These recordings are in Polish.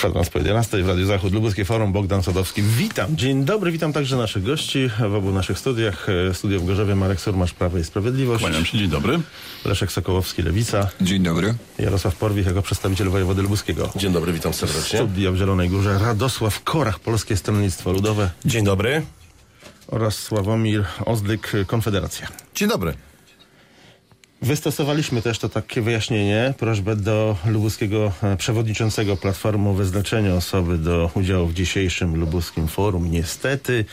Kwadrans po 11 w Radiu Zachód, Lubuskie Forum, Bogdan Sadowski. Witam, dzień dobry, witam także naszych gości w obu naszych studiach. E, Studio w Gorzowie, Marek Surmasz, Prawo i Sprawiedliwość. Kłaniam się, dzień dobry. Leszek Sokołowski, Lewica. Dzień dobry. Jarosław Porwich jako przedstawiciel wojewody lubuskiego. Dzień dobry, witam serdecznie. Studio w Zielonej Górze, Radosław Korach, Polskie Stronnictwo Ludowe Dzień dobry. oraz Sławomir Ozdyk, Konfederacja. Dzień dobry. Wystosowaliśmy też to takie wyjaśnienie, prośbę do lubuskiego e, przewodniczącego Platformy o wyznaczenie osoby do udziału w dzisiejszym lubuskim forum. Niestety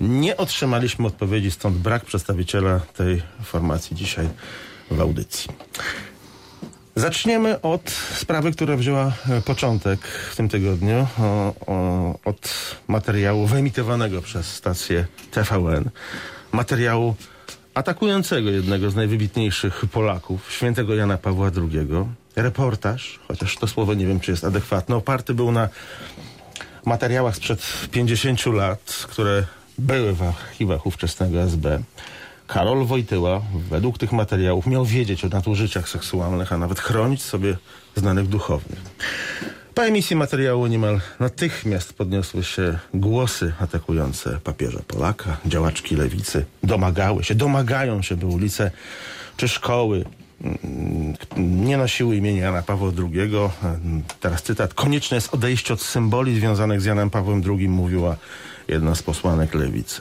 nie otrzymaliśmy odpowiedzi, stąd brak przedstawiciela tej formacji dzisiaj w audycji. Zaczniemy od sprawy, która wzięła e, początek w tym tygodniu, o, o, od materiału wyemitowanego przez stację TVN. Materiału atakującego jednego z najwybitniejszych Polaków, świętego Jana Pawła II. Reportaż, chociaż to słowo nie wiem, czy jest adekwatne, oparty był na materiałach sprzed 50 lat, które były w archiwach ówczesnego SB. Karol Wojtyła, według tych materiałów, miał wiedzieć o nadużyciach seksualnych, a nawet chronić sobie znanych duchownych. Po emisji materiału niemal natychmiast podniosły się głosy atakujące papieża Polaka, działaczki lewicy. Domagały się, domagają się, by ulice czy szkoły mm, nie nosiły imienia Jana Pawła II. Teraz cytat. Konieczne jest odejście od symboli związanych z Janem Pawłem II, mówiła jedna z posłanek lewicy.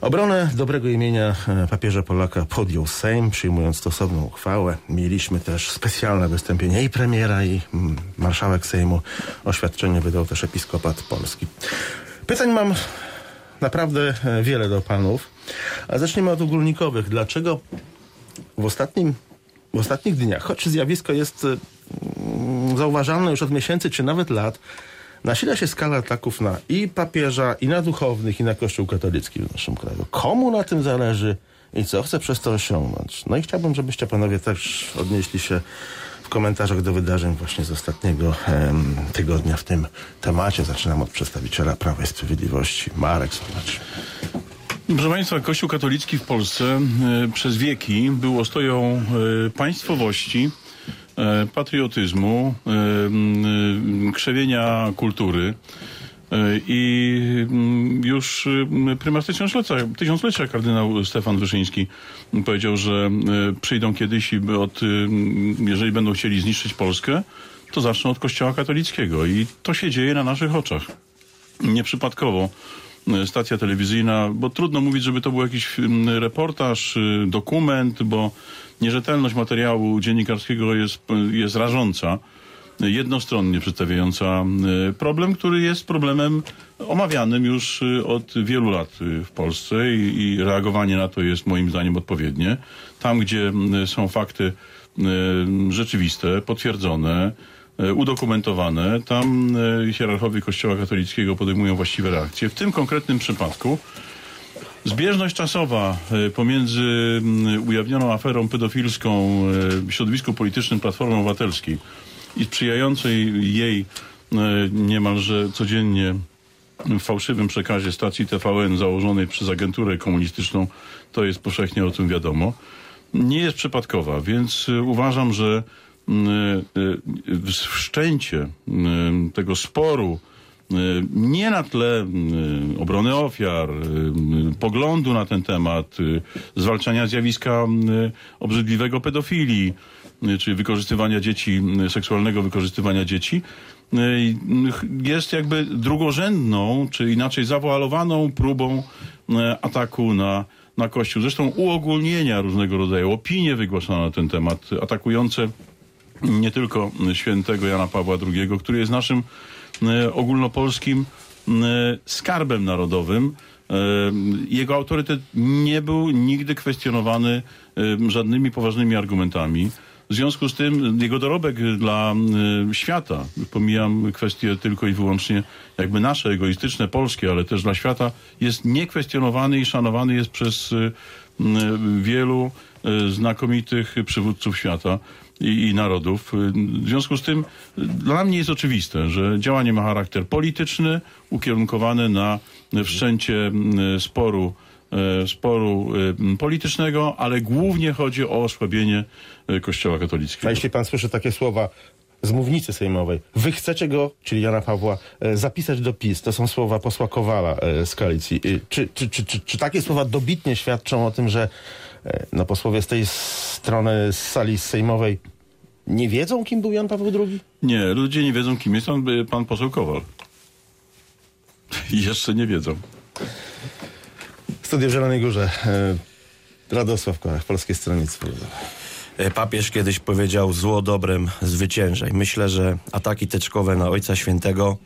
Obronę dobrego imienia e, papieża Polaka podjął Sejm, przyjmując stosowną uchwałę. Mieliśmy też specjalne wystąpienie i premiera, i mm, marszałek Sejmu. Oświadczenie wydał też episkopat polski. Pytań mam naprawdę e, wiele do panów. A zacznijmy od ogólnikowych. Dlaczego w, ostatnim, w ostatnich dniach, choć zjawisko jest e, mm, zauważalne już od miesięcy czy nawet lat, nasila się skala ataków na i papieża, i na duchownych, i na Kościół katolicki w naszym kraju. Komu na tym zależy i co chce przez to osiągnąć? No i chciałbym, żebyście panowie też odnieśli się w komentarzach do wydarzeń właśnie z ostatniego em, tygodnia w tym temacie. Zaczynam od przedstawiciela Prawa i Sprawiedliwości. Marek Zobacz. Proszę Państwa, Kościół katolicki w Polsce e, przez wieki był ostoją e, państwowości, patriotyzmu, e, e, krzewienia kultury. E, I już e, prymas tysiąclecia, tysiąclecia kardynał Stefan Wyszyński powiedział, że e, przyjdą kiedyś i od, e, jeżeli będą chcieli zniszczyć Polskę, to zaczną od kościoła katolickiego. I to się dzieje na naszych oczach. Nieprzypadkowo e, stacja telewizyjna, bo trudno mówić, żeby to był jakiś mm, reportaż, y, dokument, bo nierzetelność materiału dziennikarskiego jest, jest rażąca, jednostronnie przedstawiająca y, problem, który jest problemem omawianym już y, od wielu lat y, w Polsce i, i reagowanie na to jest moim zdaniem odpowiednie. Tam, gdzie y, są fakty y, rzeczywiste, potwierdzone, udokumentowane. Tam e, hierarchowie Kościoła katolickiego podejmują właściwe reakcje. W tym konkretnym przypadku zbieżność czasowa e, pomiędzy mm, ujawnioną aferą pedofilską e, w środowisku politycznym Platformy Obywatelskiej i sprzyjającej jej e, niemalże codziennie fałszywym przekazie stacji TVN założonej przez agenturę komunistyczną, to jest powszechnie o tym wiadomo, nie jest przypadkowa, więc uważam, że wszczęcie y, tego sporu y, nie na tle y, obrony ofiar, y, y, poglądu na ten temat, y, zwalczania zjawiska y, obrzydliwego pedofilii, y, czyli wykorzystywania dzieci, y, seksualnego wykorzystywania dzieci, y, jest jakby drugorzędną, czy inaczej zawoalowaną próbą y, ataku na, na Kościół. Zresztą uogólnienia różnego rodzaju, opinie wygłaszane na ten temat, atakujące nie tylko świętego Jana Pawła II, który jest naszym e, ogólnopolskim e, skarbem narodowym. E, Jego autorytet nie był nigdy kwestionowany żadnymi poważnymi argumentami. W związku z tym jego dorobek dla świata, pomijam kwestie tylko i wyłącznie jakby nasze, egoistyczne, polskie, ale też dla świata, jest niekwestionowany i szanowany jest przez wielu znakomitych przywódców świata i, i narodów. W związku z tym e, dla mnie jest oczywiste, że działanie ma charakter polityczny, ukierunkowany na wszczęcie m, sporu e, sporu politycznego, ale głównie chodzi o osłabienie Kościoła A katolickiego. jeśli pan słyszy takie słowa z mównicy sejmowej. Wy chcecie go, czyli Jana Pawła, e, zapisać do PiS. To są słowa posła Kowala e, z koalicji. Czy, czy, czy, czy, czy takie słowa dobitnie świadczą o tym, że no, posłowie z tej strony z sali sejmowej nie wiedzą, kim był Jan Paweł II? Nie, ludzie nie wiedzą, kim jest on, y, pan poseł Kowal. Jeszcze nie wiedzą. Studio w Zielonej Górze. E, Radosław Korach, Polskie Stronnictwo Ludowe. E, Papież kiedyś powiedział zło dobrem zwyciężaj. Myślę, że ataki teczkowe na Ojca Świętego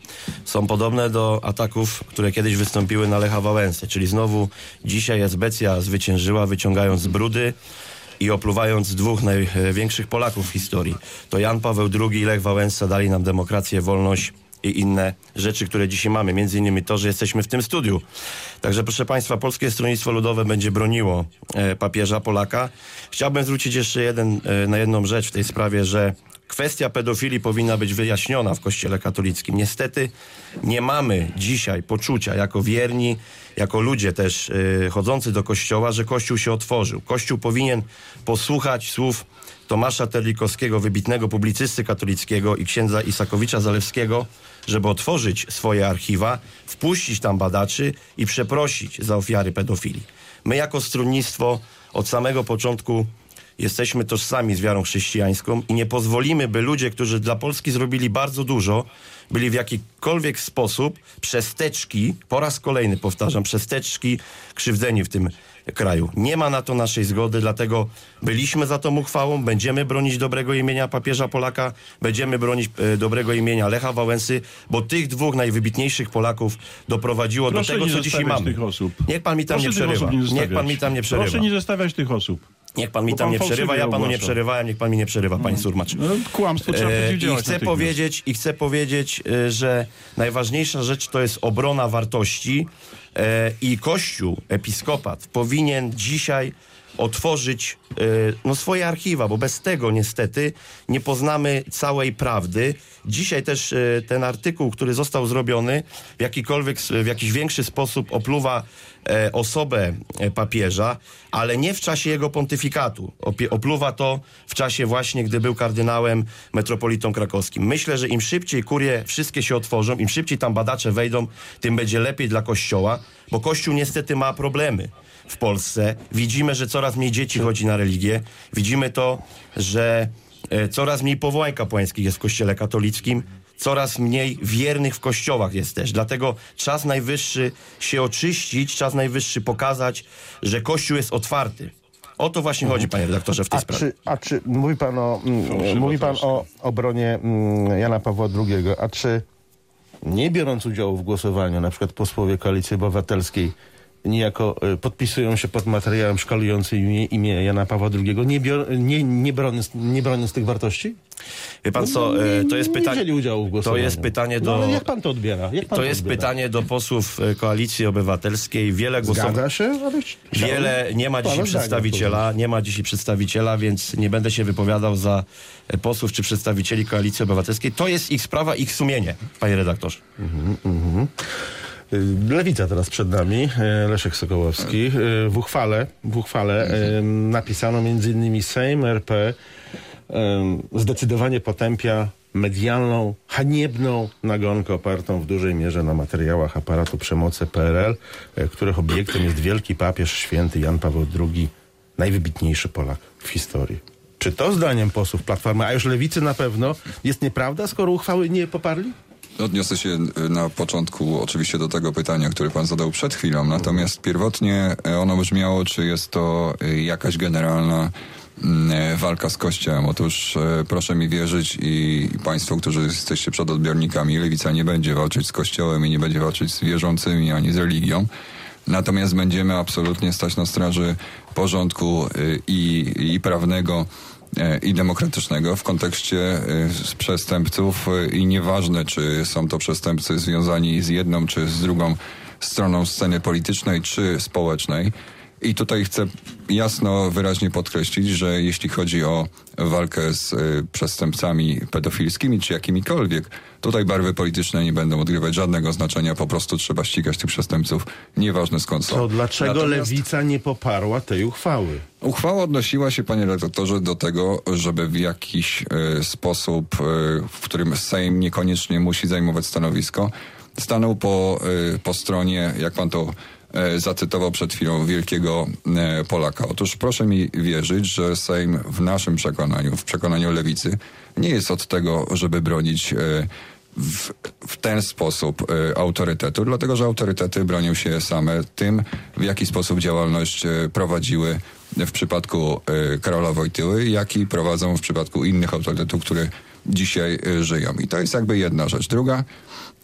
są podobne do ataków, które kiedyś wystąpiły na Lecha Wałęsę. Czyli znowu dzisiaj Esbecja zwyciężyła, wyciągając brudy i opluwając dwóch największych Polaków w historii. To Jan Paweł II i Lech Wałęsa dali nam demokrację, wolność i inne rzeczy, które dzisiaj mamy. Między innymi to, że jesteśmy w tym studiu. Także proszę Państwa, Polskie Stronnictwo Ludowe będzie broniło e, papieża Polaka. Chciałbym zwrócić jeszcze jeden, e, na jedną rzecz w tej sprawie, że kwestia pedofilii powinna być wyjaśniona w Kościele katolickim. Niestety nie mamy dzisiaj poczucia jako wierni, jako ludzie też e, chodzący do Kościoła, że Kościół się otworzył. Kościół powinien posłuchać słów Tomasza Terlikowskiego, wybitnego publicysty katolickiego i księdza Isakowicza Zalewskiego, żeby otworzyć swoje archiwa, wpuścić tam badaczy i przeprosić za ofiary pedofilii. My jako stronnictwo od samego początku jesteśmy tożsami z wiarą chrześcijańską i nie pozwolimy, by ludzie, którzy dla Polski zrobili bardzo dużo, byli w jakikolwiek sposób przesteczki, po raz kolejny powtarzam, przesteczki krzywdzeni w tym kraju. Nie ma na to naszej zgody, dlatego byliśmy za tą uchwałą, będziemy bronić dobrego imienia papieża Polaka, będziemy bronić e, dobrego imienia Lecha Wałęsy, bo tych dwóch najwybitniejszych Polaków doprowadziło Proszę do tego, co dzisiaj mamy. Niech pan mi tam Proszę nie przerywa. nie Niech pan mi tam nie przerywa. Proszę nie zestawiać tych osób. Niech pan mi tam pan nie przerywa, ja panu nie ogłasza. przerywałem, niech pan mi nie przerywa, panie Surmacz. No, kłamstwo trzeba E, I chcę powiedzieć, I chcę powiedzieć, e, że najważniejsza rzecz to jest obrona wartości e, i Kościół, episkopat powinien dzisiaj otworzyć e, no, swoje archiwa, bo bez tego niestety nie poznamy całej prawdy. Dzisiaj też e, ten artykuł, który został zrobiony w jakikolwiek, w jakiś większy sposób opluwa e, osobę papieża, ale nie w czasie jego pontyfikatu. Opluwa to w czasie właśnie, gdy był kardynałem metropolitą krakowskim. Myślę, że im szybciej kurie wszystkie się otworzą, im szybciej tam badacze wejdą, tym będzie lepiej dla Kościoła, bo Kościół niestety ma problemy w Polsce. Widzimy, że coraz mniej dzieci chodzi na religię. Widzimy to, że e, coraz mniej powołań kapłańskich jest w Kościele katolickim. Coraz mniej wiernych w kościołach jest też. Dlatego czas najwyższy się oczyścić, czas najwyższy pokazać, że Kościół jest otwarty. O to właśnie chodzi, panie redaktorze, w tej A sprawie. czy, a czy mówi pan o, mm, mówi pan o obronie mm, Jana Pawła II, a czy nie biorąc udziału w głosowaniu, na przykład posłowie Koalicji Obywatelskiej niejako y, podpisują się pod materiałem szkalującym imię, imię Jana Pawła II, nie, bior, nie, nie, broniąc, nie broniąc tych wartości? Wie pan co, e, to jest nie pytanie... wzięli udziału w głosowaniu. jest pytanie No, do- ale jak pan to odbiera? Pan To jest odbiera? pytanie do posłów e, Koalicji Obywatelskiej. Wiele głosowań... Wiele, nie ma dzisiaj przedstawiciela, nie ma dzisiaj przedstawiciela, więc nie będę się wypowiadał za e, posłów czy przedstawicieli Koalicji Obywatelskiej. To jest ich sprawa, ich sumienie, panie redaktorze. Y, Lewica teraz przed nami, e, Leszek Sokołowski. Y, W uchwale, w uchwale napisano innymi Sejm RP zdecydowanie potępia medialną, haniebną nagonkę opartą w dużej mierze na materiałach aparatu przemocy PRL, których obiektem jest wielki papież święty Jan Paweł II, najwybitniejszy Polak w historii. Czy to zdaniem posłów Platformy, a już Lewicy na pewno, jest nieprawda, skoro uchwały nie poparli? Odniosę się y, na początku oczywiście do tego pytania, które pan zadał przed chwilą, natomiast pierwotnie y, ono brzmiało, czy jest to y, jakaś generalna mm, walka z Kościołem. Otóż proszę mi wierzyć i państwo, którzy jesteście przed odbiornikami, Lewica nie będzie walczyć z Kościołem i nie będzie walczyć z wierzącymi ani z religią. Natomiast będziemy absolutnie stać na straży porządku i, i prawnego i demokratycznego w kontekście e, z przestępców e, i nieważne, czy są to przestępcy związani z jedną czy z drugą stroną sceny politycznej czy społecznej. I tutaj chcę jasno, wyraźnie podkreślić, że jeśli chodzi o walkę z y, przestępcami pedofilskimi czy jakimikolwiek, tutaj barwy polityczne nie będą odgrywać żadnego znaczenia, po prostu trzeba ścigać tych przestępców, nieważne skąd są. To dlaczego Natomiast- lewica nie poparła tej uchwały? Uchwała odnosiła się, panie redaktorze, do tego, żeby w jakiś e, sposób, e, w którym Sejm niekoniecznie musi zajmować stanowisko, stanął po, e, po stronie, jak pan to zacytował przed chwilą, wielkiego e, Polaka. Otóż proszę mi wierzyć, że Sejm w naszym przekonaniu, w przekonaniu lewicy, nie jest od tego, żeby bronić e, w, w ten sposób autorytetu, dlatego że autorytety bronią się same tym, w jaki sposób działalność prowadziły w przypadku Karola Wojtyły, jak i prowadzą w przypadku innych autorytetów, które dzisiaj żyją. I to jest jakby jedna rzecz. Druga,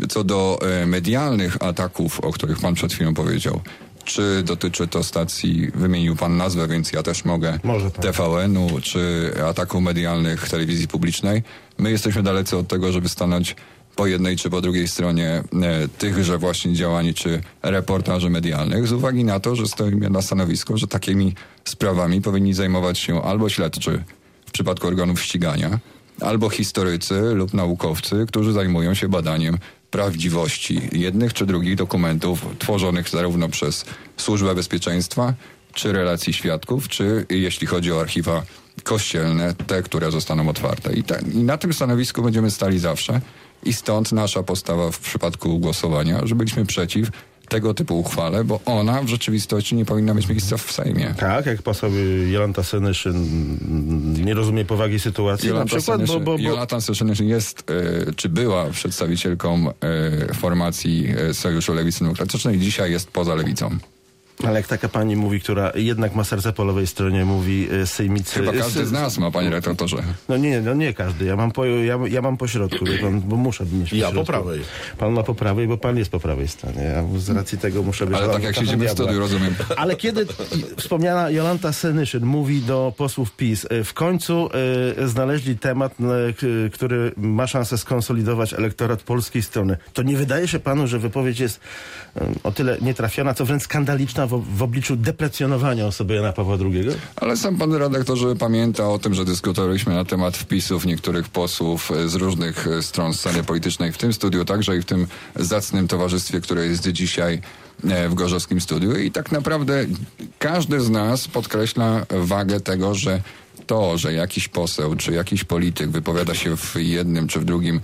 co do y, medialnych ataków, o których pan przed chwilą powiedział, czy dotyczy to stacji, wymienił pan nazwę, więc ja też mogę, Może pan. TVN-u, czy ataków medialnych telewizji publicznej. My jesteśmy dalecy od tego, żeby stanąć po jednej czy po drugiej stronie e, tychże właśnie działań czy reportaży medialnych z uwagi na to, że stoimy na stanowisku, że takimi sprawami powinni zajmować się albo śledczy w przypadku organów ścigania, albo historycy lub naukowcy, którzy zajmują się badaniem prawdziwości jednych czy drugich dokumentów tworzonych zarówno przez Służbę Bezpieczeństwa, czy relacji świadków, czy jeśli chodzi o archiwa kościelne, te, które zostaną otwarte. I, te, I na tym stanowisku będziemy stali zawsze. I stąd nasza postawa w przypadku głosowania, że byliśmy przeciw tego typu uchwale, bo ona w rzeczywistości nie powinna mieć miejsca w Sejmie. Tak, jak poseł Jolanta Senyszyn mm, nie rozumie powagi sytuacji na przykład, bo, bo, bo, Jolanta Senyszyn jest, e, czy była przedstawicielką e, formacji e, Sojuszu Lewicy Demokratycznej, dzisiaj jest poza lewicą. Ale jak taka pani mówi, która jednak ma serce po lewej stronie, mówi e, sejmicy... Chyba każdy z nas ma, panie redaktorze. No nie, no nie każdy. Ja mam po, ja, ja mam po środku, pan, bo muszę mieć po Ja po prawej. Pan ma po prawej, bo pan jest po prawej stronie. Ja z racji tego muszę być... Ale tak jak siedzimy w diabła. studiu, rozumiem. Ale kiedy wspomniana Jolanta Senyszyn mówi do posłów PiS, e, w końcu e, znaleźli temat, k- który ma szansę skonsolidować elektorat polskiej strony, to nie wydaje się panu, że wypowiedź jest e, o tyle nietrafiona, co wręcz skandaliczna w, w obliczu deprecjonowania osoby Jana Pawła II? Ale sam pan redaktorze pamięta o tym, że dyskutowaliśmy na temat wpisów niektórych posłów z różnych e, stron sceny politycznej w tym studiu, także i w tym zacnym towarzystwie, które jest dzisiaj e, w Gorzowskim Studiu. I tak naprawdę każdy z nas podkreśla wagę tego, że to, że jakiś poseł czy jakiś polityk wypowiada się w jednym czy w drugim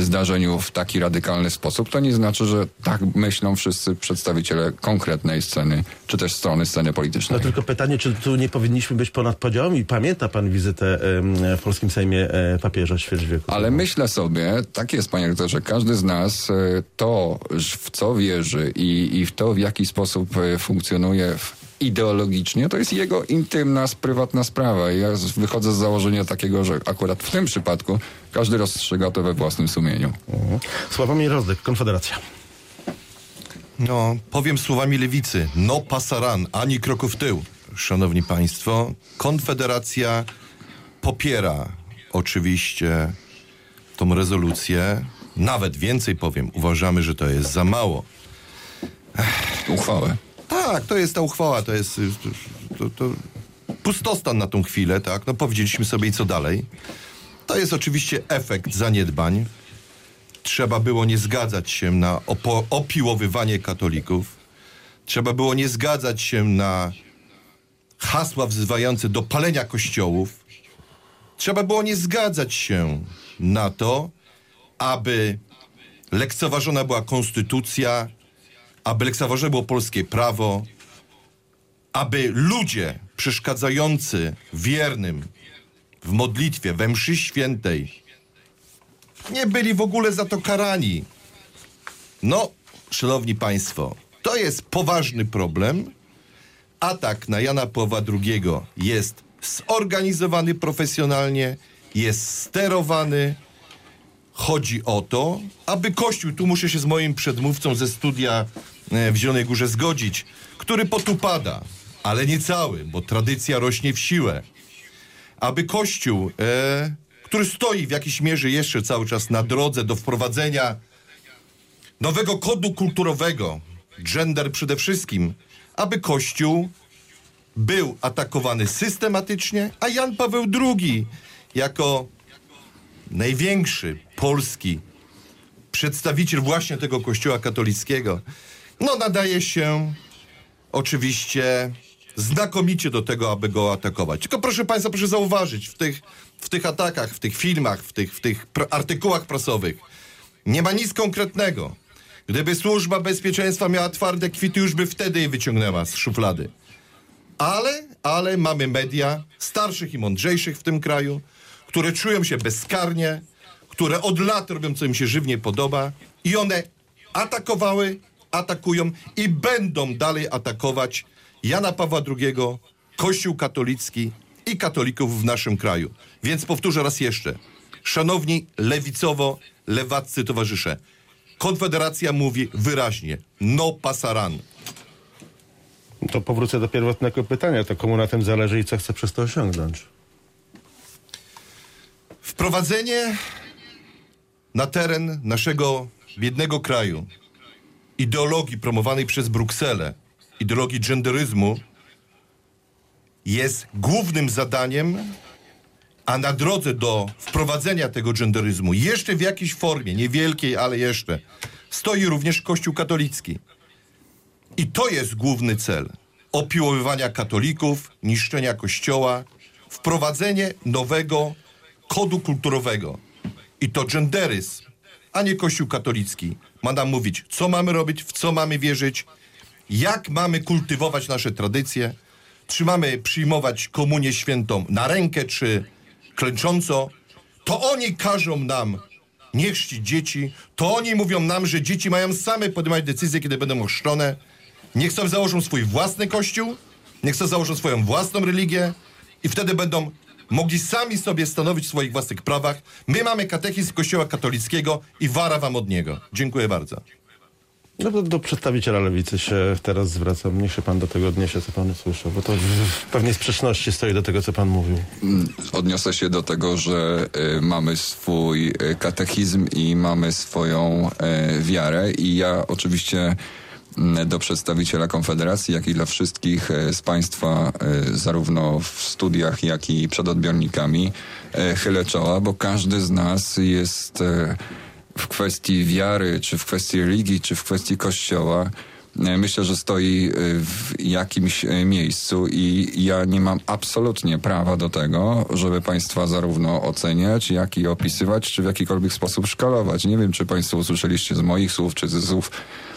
zdarzeniu w taki radykalny sposób, to nie znaczy, że tak myślą wszyscy przedstawiciele konkretnej sceny, czy też strony sceny politycznej. No tylko pytanie, czy tu nie powinniśmy być ponad podziałami? Pamięta pan wizytę w polskim Sejmie e, papieża ćwierć wieku? Ale myślę sobie, tak jest panie rektorze, każdy z nas e, to, w co wierzy i, i w to, w jaki sposób e, funkcjonuje w- ideologicznie, to jest jego intymna, prywatna sprawa. I Ja wychodzę z założenia takiego, że akurat w tym przypadku każdy rozstrzyga to we własnym sumieniu. Mhm. Sławomir Rozdek, Konfederacja. No, powiem słowami lewicy. No pasaran, ani kroku w tył. Szanowni Państwo, Konfederacja popiera oczywiście tą rezolucję. Nawet więcej powiem, uważamy, że to jest za mało. Uchwałę. Tak, to jest ta uchwała, to jest to, to pustostan na tą chwilę, tak? No powiedzieliśmy sobie i co dalej. To jest oczywiście efekt zaniedbań. Trzeba było nie zgadzać się na opo- opiłowywanie katolików. Trzeba było nie zgadzać się na hasła wzywające do palenia kościołów. Trzeba było nie zgadzać się na to, aby lekceważona była konstytucja, aby lekceważone było polskie prawo, aby ludzie przeszkadzający wiernym w modlitwie, we mszy świętej nie byli w ogóle za to karani. No, szanowni państwo, to jest poważny problem. Atak na Jana Pawła II jest zorganizowany profesjonalnie, jest sterowany. Chodzi o to, aby Kościół, tu muszę się z moim przedmówcą ze studia w Zielonej Górze zgodzić, który potupada, ale nie cały, bo tradycja rośnie w siłę. Aby Kościół, e, który stoi w jakiejś mierze jeszcze cały czas na drodze do wprowadzenia nowego kodu kulturowego, gender przede wszystkim, aby Kościół był atakowany systematycznie, a Jan Paweł II jako największy polski przedstawiciel właśnie tego kościoła katolickiego, no nadaje się oczywiście znakomicie do tego, aby go atakować. Tylko proszę Państwa, proszę zauważyć, w tych, w tych atakach, w tych filmach, w tych, w tych pr- artykułach prasowych nie ma nic konkretnego. Gdyby służba bezpieczeństwa miała twarde kwity, już by wtedy je wyciągnęła z szuflady. Ale, ale mamy media starszych i mądrzejszych w tym kraju, które czują się bezkarnie, które od lat robią, co im się żywnie podoba i one atakowały, atakują i będą dalej atakować Jana Pawła II, Kościół katolicki i katolików w naszym kraju. Więc powtórzę raz jeszcze. Szanowni lewicowo-lewaccy towarzysze, Konfederacja mówi wyraźnie, no pasaran. To powrócę do pierwotnego pytania. To komu na tym zależy i co chce przez to osiągnąć? Wprowadzenie na teren naszego biednego kraju ideologii promowanej przez Brukselę, ideologii genderyzmu, jest głównym zadaniem, a na drodze do wprowadzenia tego genderyzmu, jeszcze w jakiejś formie, niewielkiej, ale jeszcze, stoi również Kościół katolicki. I to jest główny cel. Opiłowywania katolików, niszczenia kościoła, wprowadzenie nowego kodu kulturowego. I to genderyzm, a nie Kościół katolicki, ma nam mówić, co mamy robić, w co mamy wierzyć, jak mamy kultywować nasze tradycje, czy mamy przyjmować komunię świętą na rękę, czy klęcząco. To oni każą nam nie chrzcić dzieci, to oni mówią nam, że dzieci mają same podejmować decyzje, kiedy będą ochrzczone. Niech sobie założą swój własny kościół, niech sobie założą swoją własną religię i wtedy będą mogli sami sobie stanowić w swoich własnych prawach. My mamy katechizm Kościoła katolickiego i wara wam od niego. Dziękuję bardzo. No do, do przedstawiciela lewicy się teraz zwracam. Niech się pan do tego odniesie, co pan usłyszał, bo to w, w pewnej sprzeczności stoi do tego, co pan mówił. Odniosę się do tego, że y, mamy swój y, katechizm i mamy swoją y, wiarę i ja oczywiście mm, do przedstawiciela Konfederacji, jak i dla wszystkich y, z Państwa, y, zarówno w studiach, jak i przed odbiornikami, y, chylę czoła, bo każdy z nas jest w kwestii wiary, czy w kwestii religii, czy w kwestii kościoła, e, myślę, że stoi e, w jakimś e, miejscu i ja nie mam absolutnie prawa do tego, żeby państwa zarówno oceniać, jak i opisywać, czy w jakikolwiek sposób szkalować. Nie wiem, czy państwo usłyszeliście z moich słów, czy ze słów e,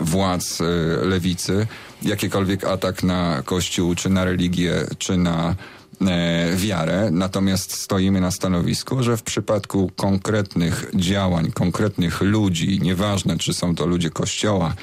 władz e, lewicy jakikolwiek atak na kościół, czy na religię, czy na e, wiarę, natomiast stoimy na stanowisku, że w przypadku konkretnych działań, konkretnych ludzi, nieważne czy są to ludzie kościoła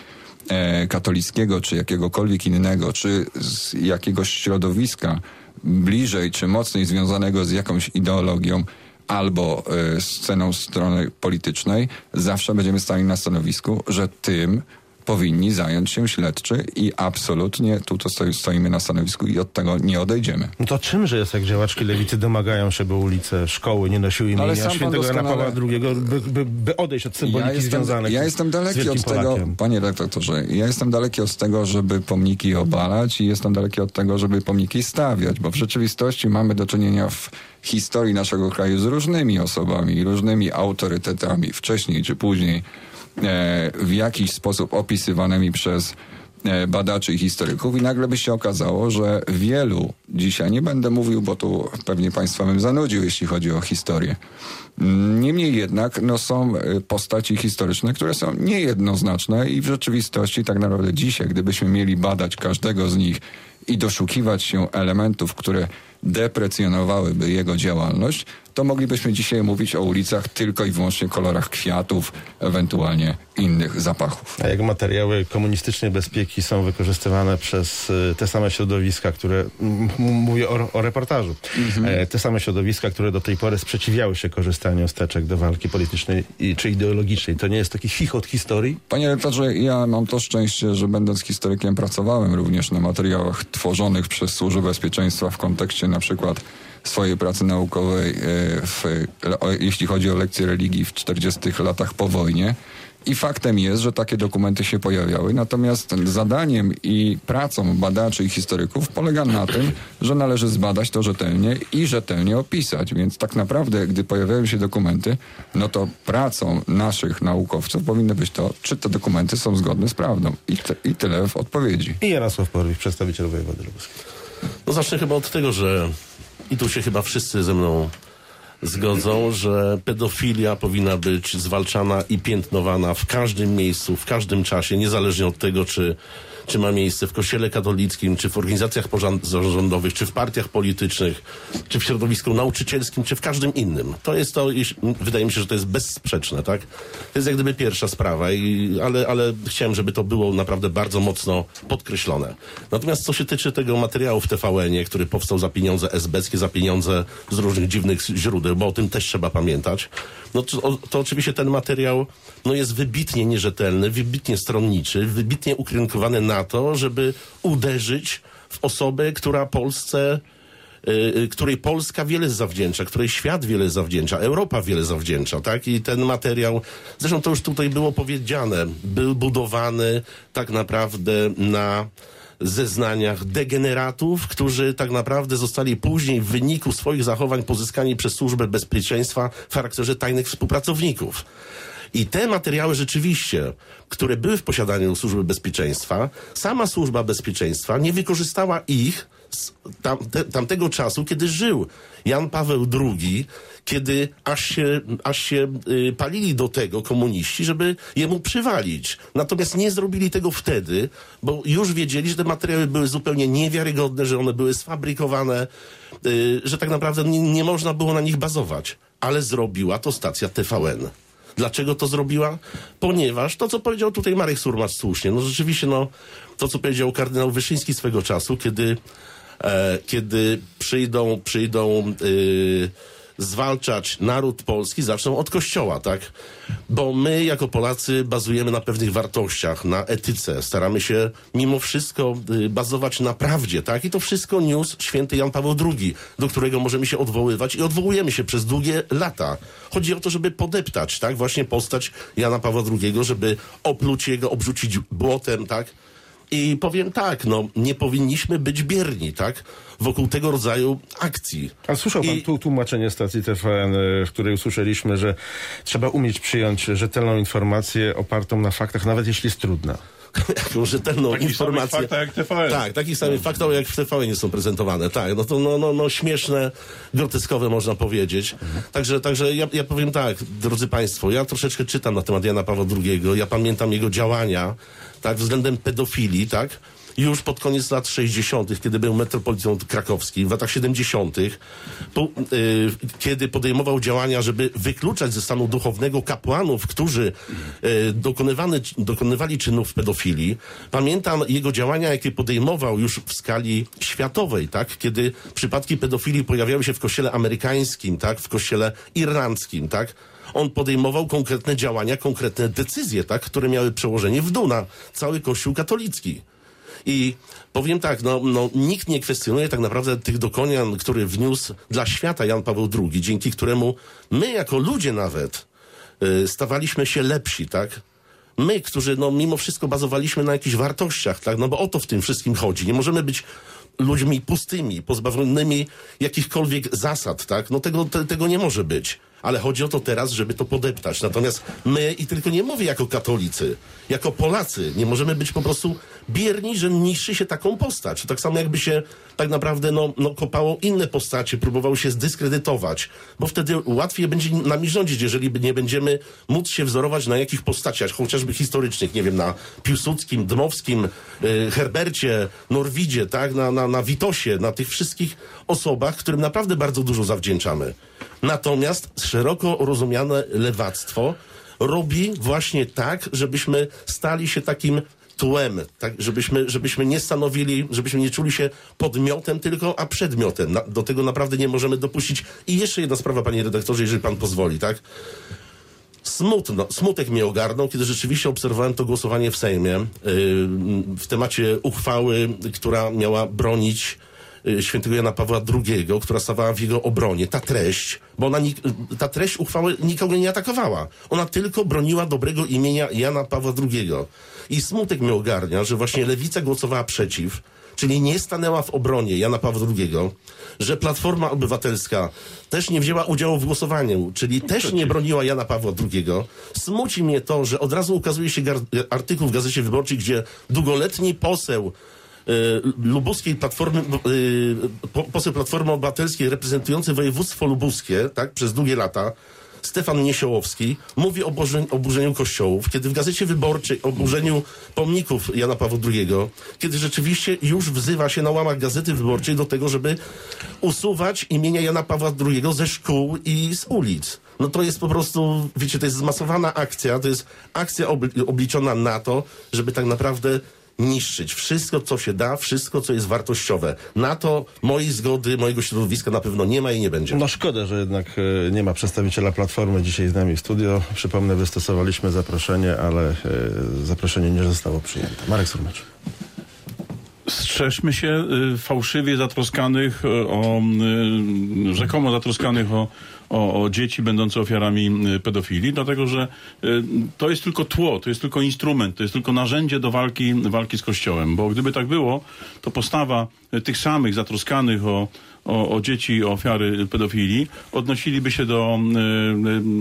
e, katolickiego, czy jakiegokolwiek innego, czy z jakiegoś środowiska bliżej czy mocniej związanego z jakąś ideologią, albo e, sceną strony politycznej, zawsze będziemy stali na stanowisku, że tym powinni zająć się śledczy i absolutnie tu to stoi, stoimy na stanowisku i od tego nie odejdziemy. No to czymże jest, jak działaczki lewicy domagają się, by ulice, szkoły nie nosiły Ale imienia sam pan świętego Jana Pawła II, by, by, by odejść od symboliki ja jestem, związanych ja jestem daleki od tego, Polakiem. panie redaktorze, ja jestem daleki od tego, żeby pomniki obalać i jestem daleki od tego, żeby pomniki stawiać, bo w rzeczywistości mamy do czynienia w historii naszego kraju z różnymi osobami, różnymi autorytetami, wcześniej czy później, e, w jakiś sposób opisywanymi przez e, badaczy i historyków i nagle by się okazało, że wielu dzisiaj, nie będę mówił, bo tu pewnie państwa bym zanudził, jeśli chodzi o historię. Niemniej jednak no, są e, postaci historyczne, które są niejednoznaczne i w rzeczywistości tak naprawdę dzisiaj, gdybyśmy mieli badać każdego z nich i doszukiwać się elementów, które deprecjonowałyby jego działalność, to moglibyśmy dzisiaj mówić o ulicach tylko i wyłącznie kolorach kwiatów, ewentualnie innych zapachów. A jak materiały komunistycznej bezpieki są wykorzystywane przez y, te same środowiska, które, mówię o, o reportażu, e, te same środowiska, które do tej pory sprzeciwiały się korzystaniu z teczek do walki politycznej czy ideologicznej, to nie jest taki chichot historii? Panie redaktorze, ja mam to szczęście, że będąc historykiem pracowałem również na materiałach tworzonych przez Służbę Bezpieczeństwa w kontekście na przykład swojej pracy naukowej, e, w, jeśli chodzi o lekcje religii w 40 latach po wojnie. I faktem jest, że takie dokumenty się pojawiały, natomiast zadaniem i pracą badaczy i historyków polega na tym, że należy zbadać to rzetelnie i rzetelnie opisać. Więc tak naprawdę, gdy pojawiają się dokumenty, no to pracą naszych naukowców powinno być to, czy te dokumenty są zgodne z prawdą. I, te, i tyle w odpowiedzi. I Jarosław Porwich, przedstawiciel wojewody lubuskiego. No zacznę chyba od tego, że i tu się chyba wszyscy ze mną zgodzą, że pedofilia powinna być zwalczana i piętnowana w każdym miejscu, w każdym czasie, niezależnie od tego, czy, czy ma miejsce w kościele katolickim, czy w organizacjach pozarządowych, czy w partiach politycznych, czy w środowisku nauczycielskim, czy w każdym innym. To jest to, wydaje mi się, że to jest bezsprzeczne, tak? To jest jak gdyby pierwsza sprawa, i, ale, ale chciałem, żeby to było naprawdę bardzo mocno podkreślone. Natomiast co się tyczy tego materiału w TVN-ie, który powstał za pieniądze esbeckie, za pieniądze z różnych dziwnych źródeł, bo o tym też trzeba pamiętać, no to, to oczywiście ten materiał no jest wybitnie nierzetelny, wybitnie stronniczy, wybitnie ukierunkowany na to, żeby uderzyć w osobę, która Polsce y, y, której Polska wiele zawdzięcza, której świat wiele zawdzięcza, Europa wiele zawdzięcza, tak? I ten materiał, zresztą to już tutaj było powiedziane, był budowany tak naprawdę na zeznaniach degeneratów, którzy tak naprawdę zostali później w wyniku swoich zachowań pozyskani przez Służbę Bezpieczeństwa w charakterze tajnych współpracowników. I te materiały rzeczywiście, które były w posiadaniu Służby Bezpieczeństwa, sama Służba Bezpieczeństwa nie wykorzystała ich z tam, te, tamtego czasu, kiedy żył Jan Paweł II, kiedy aż się, aż się y, palili do tego komuniści, żeby jemu przywalić. Natomiast nie zrobili tego wtedy, bo już wiedzieli, że te materiały były zupełnie niewiarygodne, że one były sfabrykowane, y, że tak naprawdę nie, nie można było na nich bazować. Ale zrobiła to stacja TVN. Dlaczego to zrobiła? Ponieważ to, co powiedział tutaj Marek Surmacz słusznie, no rzeczywiście, no, to, co powiedział kardynał Wyszyński swego czasu, kiedy, e, kiedy przyjdą, przyjdą y, zwalczać naród polski, zaczną od kościoła, tak? Bo my, jako Polacy, bazujemy na pewnych wartościach, na etyce. Staramy się mimo wszystko y, bazować na prawdzie, tak? I to wszystko niósł święty Jan Paweł II, do którego możemy się odwoływać i odwołujemy się przez długie lata. Chodzi o to, żeby podeptać, tak? Właśnie postać Jana Pawła II, żeby opluć jego, obrzucić błotem, tak? I powiem tak, no, nie powinniśmy być bierni, tak? Wokół tego rodzaju akcji. A słyszał pan I- tu tłumaczenie stacji TVN, y, w której usłyszeliśmy, że trzeba umieć przyjąć rzetelną informację opartą na faktach, nawet jeśli jest trudna. Jaką rzetelną Takich informację. jak TVN. Tak, takich samych faktów jak w TVN nie są prezentowane. Tak, no to no, no, no śmieszne, groteskowe można powiedzieć. Także, także ja, ja powiem tak, drodzy Państwo, ja troszeczkę czytam na temat Jana Pawła II, ja pamiętam jego działania, tak, względem pedofilii, tak, już pod koniec lat 60., kiedy był metropolitą krakowski, w latach 70., po, y, kiedy podejmował działania, żeby wykluczać ze stanu duchownego kapłanów, którzy y, dokonywali czynów pedofilii. Pamiętam jego działania, jakie podejmował już w skali światowej, tak? kiedy przypadki pedofilii pojawiały się w kościele amerykańskim, tak? w kościele irlandzkim, tak? On podejmował konkretne działania, konkretne decyzje, tak, które miały przełożenie w dół na cały Kościół katolicki. I powiem tak, no, no, nikt nie kwestionuje tak naprawdę tych dokonań, które wniósł dla świata Jan Paweł II, dzięki któremu my jako ludzie nawet y, stawaliśmy się lepsi, tak? My, którzy no, mimo wszystko bazowaliśmy na jakichś wartościach, tak? No bo o to w tym wszystkim chodzi. Nie możemy być ludźmi pustymi, pozbawionymi jakichkolwiek zasad, tak? No tego, te, tego nie może być. Ale chodzi o to teraz, żeby to podeptać. Natomiast my, i tylko nie mówię jako katolicy, jako Polacy, nie możemy być po prostu bierni, że niszczy się taką postać. Tak samo jakby się tak naprawdę no, no, kopało inne postacie, próbowało się zdyskredytować, bo wtedy łatwiej będzie nami rządzić, jeżeli nie będziemy móc się wzorować na jakich postaciach, chociażby historycznych, nie wiem, na Piłsudskim, Dmowskim, y, Herbercie, Norwidzie, tak, na, na, na Witosie, na tych wszystkich osobach, którym naprawdę bardzo dużo zawdzięczamy. Natomiast szeroko rozumiane lewactwo robi właśnie tak, żebyśmy stali się takim tłem, tak, żebyśmy, żebyśmy nie stanowili, żebyśmy nie czuli się podmiotem tylko, a przedmiotem. Na, do tego naprawdę nie możemy dopuścić. I jeszcze jedna sprawa, panie redaktorze, jeżeli pan pozwoli, tak? Smutno, smutek mnie ogarnął, kiedy rzeczywiście obserwowałem to głosowanie w Sejmie yy, w temacie uchwały, która miała bronić świętego Jana Pawła II, która stawała w jego obronie, ta treść, bo ona, y, ta treść uchwały nikogo nie atakowała. Ona tylko broniła dobrego imienia Jana Pawła II. I smutek mnie ogarnia, że właśnie lewica głosowała przeciw, czyli nie stanęła w obronie Jana Pawła II, że Platforma Obywatelska też nie wzięła udziału w głosowaniu, czyli też nie broniła Jana Pawła II. Smuci mnie to, że od razu ukazuje się artykuł w Gazecie Wyborczej, gdzie długoletni poseł y, lubuskiej platformy, y, po, poseł Platformy Obywatelskiej reprezentujący województwo lubuskie, tak, przez długie lata, Stefan Niesiołowski mówi o burzeniu, o burzeniu kościołów, kiedy w Gazecie Wyborczej o burzeniu pomników Jana Pawła II, kiedy rzeczywiście już wzywa się na łamach Gazety Wyborczej do tego, żeby usuwać imienia Jana Pawła II ze szkół i z ulic. No to jest po prostu, wiecie, to jest zmasowana akcja, to jest akcja obli- obliczona na to, żeby tak naprawdę niszczyć wszystko, co się da, wszystko, co jest wartościowe. Na to mojej zgody, mojego środowiska na pewno nie ma i nie będzie. No szkoda, że jednak e, nie ma przedstawiciela Platformy dzisiaj z nami w studio. Przypomnę, wystosowaliśmy zaproszenie, ale e, zaproszenie nie zostało przyjęte. Marek Surmacz. Strzeżmy się y, fałszywie zatroskanych o, rzekomo zatroskanych o, o, o dzieci będące ofiarami y, pedofilii, dlatego że y, to jest tylko tło, to jest tylko instrument, to jest tylko narzędzie do walki, walki z Kościołem, bo gdyby tak było, to postawa y, tych samych zatroskanych o, o, o dzieci, o ofiary pedofilii, odnosiliby się do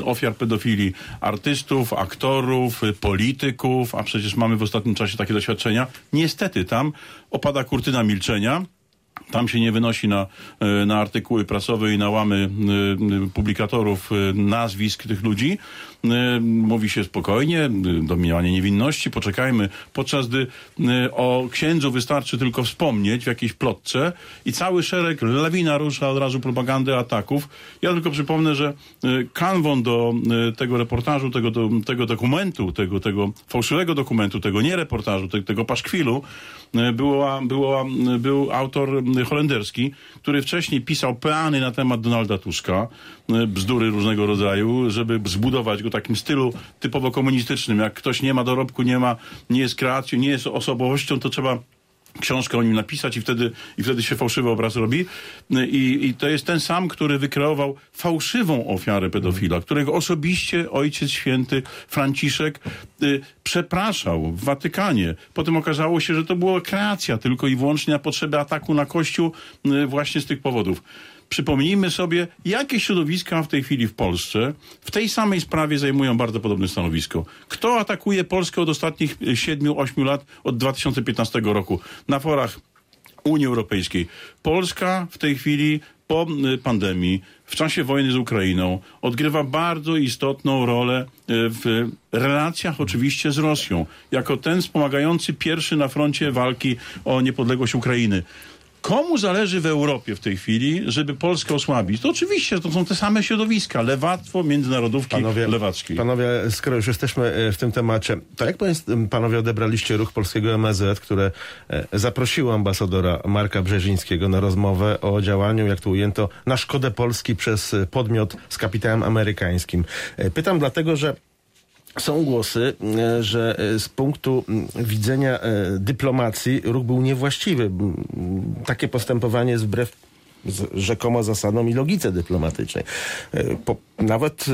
y, ofiar pedofilii artystów, aktorów, polityków, a przecież mamy w ostatnim czasie takie doświadczenia. Niestety tam opada kurtyna milczenia. Tam się nie wynosi na, e, na artykuły prasowe i na łamy e, e, publikatorów nazwisk tych ludzi. E, Mówi się spokojnie, e, domniemanie niewinności, poczekajmy. Podczas gdy e, o księdzu wystarczy tylko wspomnieć w jakiejś plotce i cały szereg lawina rusza od razu propagandy, ataków. Ja tylko przypomnę, że kanwą do tego reportażu, tego, do, tego dokumentu, tego, tego fałszywego dokumentu, tego nie reportażu, te, tego paszkwilu, była, była, był autor holenderski, który wcześniej pisał peany na temat Donalda Tuska, bzdury różnego rodzaju, żeby zbudować go takim stylu typowo komunistycznym. Jak ktoś nie ma dorobku, nie ma, nie jest kreacją, nie jest osobowością, to trzeba książkę o nim napisać i wtedy, i wtedy się fałszywy obraz robi. I, I to jest ten sam, który wykreował fałszywą ofiarę pedofila, którego osobiście Ojciec Święty Franciszek y, przepraszał w Watykanie. Potem okazało się, że to była kreacja tylko i wyłącznie na potrzeby ataku na Kościół y, właśnie z tych powodów. Przypomnijmy sobie, jakie środowiska w tej chwili w Polsce w tej samej sprawie zajmują bardzo podobne stanowisko. Kto atakuje Polskę od ostatnich 7-8 lat, od 2015 roku na forach Unii Europejskiej. Polska w tej chwili po pandemii, w czasie wojny z Ukrainą, odgrywa bardzo istotną rolę y, w relacjach oczywiście z Rosją, jako ten wspomagający pierwszy na froncie walki o niepodległość Ukrainy. Komu zależy w Europie w tej chwili, żeby Polskę osłabić? To oczywiście to są te same środowiska, lewactwo, międzynarodówki lewackiej. Panowie, skoro już jesteśmy e, w tym temacie, to jak panowie odebraliście ruch polskiego MSZ, które e, zaprosiło ambasadora Marka Brzezińskiego na rozmowę o działaniu, jak to ujęto, na szkodę Polski przez e, podmiot z kapitałem amerykańskim? Pytam dlatego, że są głosy, e, że e, z punktu widzenia e, dyplomacji ruch był niewłaściwy. Takie postępowanie jest wbrew rzekomo zasadom i logice dyplomatycznej. Po, nawet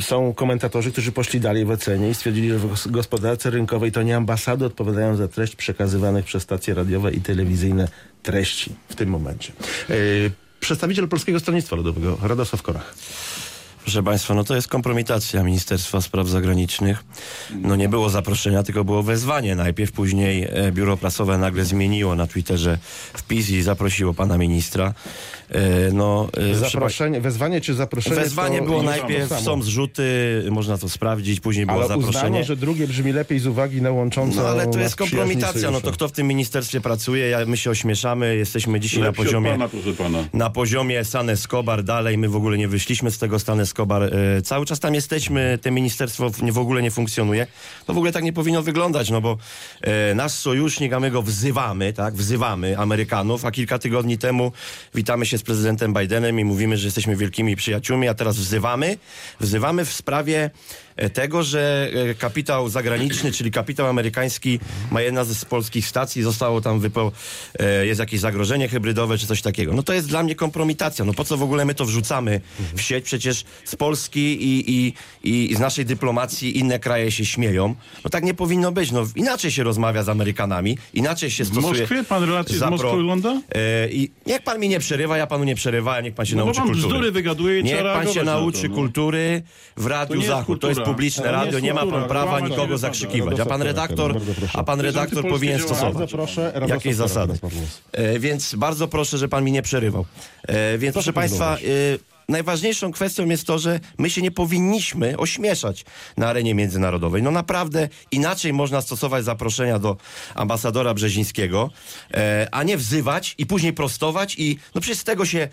są komentatorzy, którzy poszli dalej w ocenie i stwierdzili, że w gos- gospodarce rynkowej to nie ambasady odpowiadają za treść przekazywanych przez stacje radiowe i telewizyjne treści w tym momencie. Przedstawiciel Polskiego Stronnictwa Ludowego, Radosław Korach. Proszę Państwa, no to jest kompromitacja Ministerstwa Spraw Zagranicznych. No nie było zaproszenia, tylko było wezwanie. Najpierw później e, biuro prasowe nagle zmieniło na Twitterze wpis i zaprosiło pana ministra. E, no, e, Zaproszenie, wezwanie czy zaproszenie? Wezwanie było najpierw, samo. są zrzuty, można to sprawdzić, później było Ale zaproszenie. uznano, że drugie brzmi lepiej z uwagi na łączącą No ale to jest kompromitacja, no to kto w tym ministerstwie pracuje, ja, my się ośmieszamy, jesteśmy dzisiaj na Lepszy od poziomie... pana, pana. na poziomie San Escobar dalej, my w ogóle nie wyszliśmy z tego San Escobar, e, cały czas tam jesteśmy, te ministerstwo w, ogóle nie funkcjonuje. To w ogóle tak nie powinno wyglądać, no bo e, nasz sojusznik, a my go wzywamy, tak, wzywamy Amerykanów, a kilka tygodni temu witamy się z prezydentem Bidenem i mówimy, że jesteśmy wielkimi przyjaciółmi, a teraz wzywamy, wzywamy w sprawie tego, że e, kapitał zagraniczny, czyli kapitał amerykański ma jedna z polskich stacji, zostało tam wypo, e, jest jakieś zagrożenie hybrydowe czy coś takiego. No to jest dla mnie kompromitacja. No po co w ogóle my to wrzucamy w sieć? Przecież z Polski i, i, i z naszej dyplomacji inne kraje się śmieją. No tak nie powinno być. No inaczej się rozmawia z Amerykanami, inaczej się W stosuje... Moskwie? Pan relacje z Moskwą ogląda? E, I niech pan mi nie przerywa, ja panu nie przerywałem, niech pan się No nauczy pan kultury. bzdury wygaduje i niech pan się reagować na to, nauczy no. kultury w To Radiu jest Zachód. To jest. Publiczne nie radio, jest nie ma pan prawa nikogo nie zakrzykiwać. A pan Bardzo redaktor, proszę. a pan redaktor powinien stosować jakieś zasady. E, więc bardzo proszę, że pan mi nie przerywał. E, więc proszę państwa, e, najważniejszą kwestią jest to, że my się nie powinniśmy ośmieszać na arenie międzynarodowej. No naprawdę inaczej można stosować zaproszenia do ambasadora Brzezińskiego, a nie wzywać i później prostować i no przecież z tego się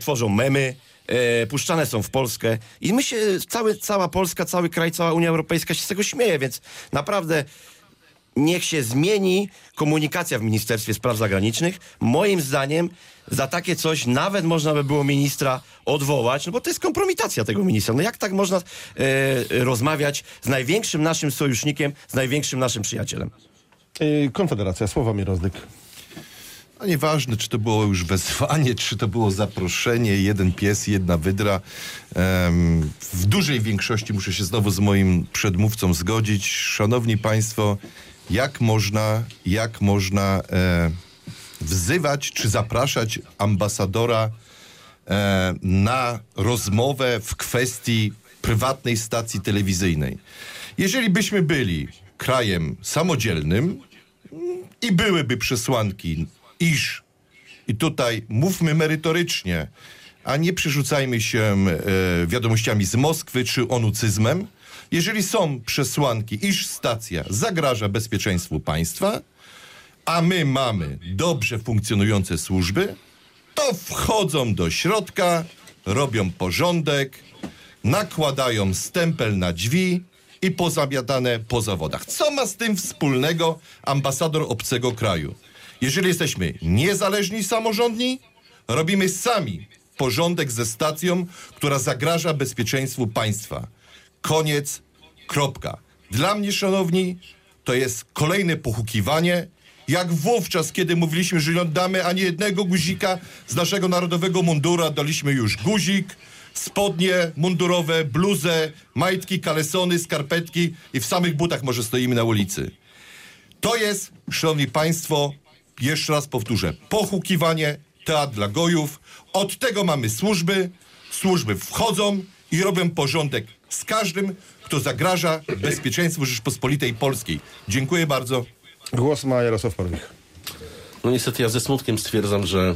tworzą memy, e, puszczane są w Polskę i my się, cały, cała Polska, cały kraj, cała Unia Europejska się z tego śmieje, więc naprawdę niech się zmieni komunikacja w Ministerstwie Spraw Zagranicznych. Moim zdaniem za takie coś nawet można by było ministra odwołać, no bo to jest kompromitacja tego ministra. No jak tak można e, rozmawiać z największym naszym sojusznikiem, z największym naszym przyjacielem? Y, Konfederacja, Sławomir Rozdyk. A nieważne, czy to było już wezwanie, czy to było zaproszenie, jeden pies, jedna wydra. W dużej większości muszę się znowu z moim przedmówcą zgodzić. Szanowni Państwo, jak można, jak można e, wzywać czy zapraszać ambasadora e, na rozmowę w kwestii prywatnej stacji telewizyjnej? Jeżeli byśmy byli krajem samodzielnym, i byłyby przesłanki, iż i tutaj mówmy merytorycznie, a nie przerzucajmy się e, wiadomościami z Moskwy czy onucyzmem. Jeżeli są przesłanki, iż stacja zagraża bezpieczeństwu państwa, a my mamy dobrze funkcjonujące służby, to wchodzą do środka, robią porządek, nakładają stempel na drzwi i pozamiatane po zawodach. Co ma z tym wspólnego ambasador obcego kraju? Jeżeli jesteśmy niezależni samorządni, robimy sami porządek ze stacją, która zagraża bezpieczeństwu państwa. Koniec, kropka. Dla mnie, szanowni, to jest kolejne pochukiwanie, jak wówczas, kiedy mówiliśmy, że nie oddamy ani jednego guzika z naszego narodowego mundura, daliśmy już guzik, spodnie mundurowe, bluzę, majtki, kalesony, skarpetki i w samych butach może stoimy na ulicy. To jest, szanowni państwo, jeszcze raz powtórzę, pochukiwanie, teatr dla gojów. Od tego mamy służby. Służby wchodzą i robią porządek z każdym, kto zagraża bezpieczeństwu Rzeczpospolitej Polskiej. Dziękuję bardzo. Głos ma Jarosław Parwich. No niestety ja ze smutkiem stwierdzam, że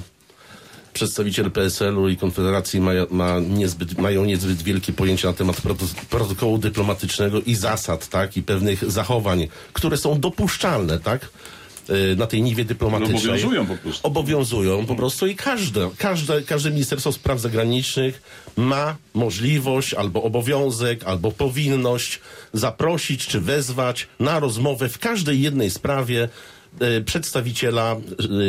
przedstawiciel PSL-u i Konfederacji ma niezbyt, mają niezbyt wielkie pojęcia na temat proto- protokołu dyplomatycznego i zasad, tak, i pewnych zachowań, które są dopuszczalne, tak, na tej niwie dyplomatycznej. No, obowiązują po prostu. Obowiązują po prostu i każde, każde, każde Ministerstwo Spraw Zagranicznych ma możliwość albo obowiązek, albo powinność zaprosić czy wezwać na rozmowę w każdej jednej sprawie e, przedstawiciela,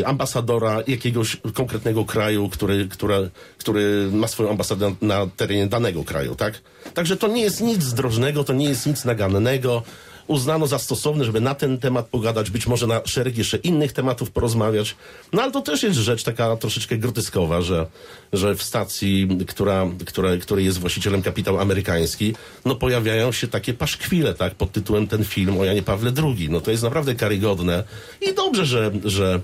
e, ambasadora jakiegoś konkretnego kraju, który, który, który ma swoją ambasadę na terenie danego kraju, tak? Także to nie jest nic zdrożnego, to nie jest nic nagannego. Uznano za stosowne, żeby na ten temat pogadać, być może na szereg jeszcze innych tematów porozmawiać. No ale to też jest rzecz taka troszeczkę groteskowa, że, że w stacji, która, która, której jest właścicielem kapitał amerykański, no pojawiają się takie paszkwile, tak, pod tytułem ten film o Janie Pawle II. No to jest naprawdę karygodne i dobrze, że, że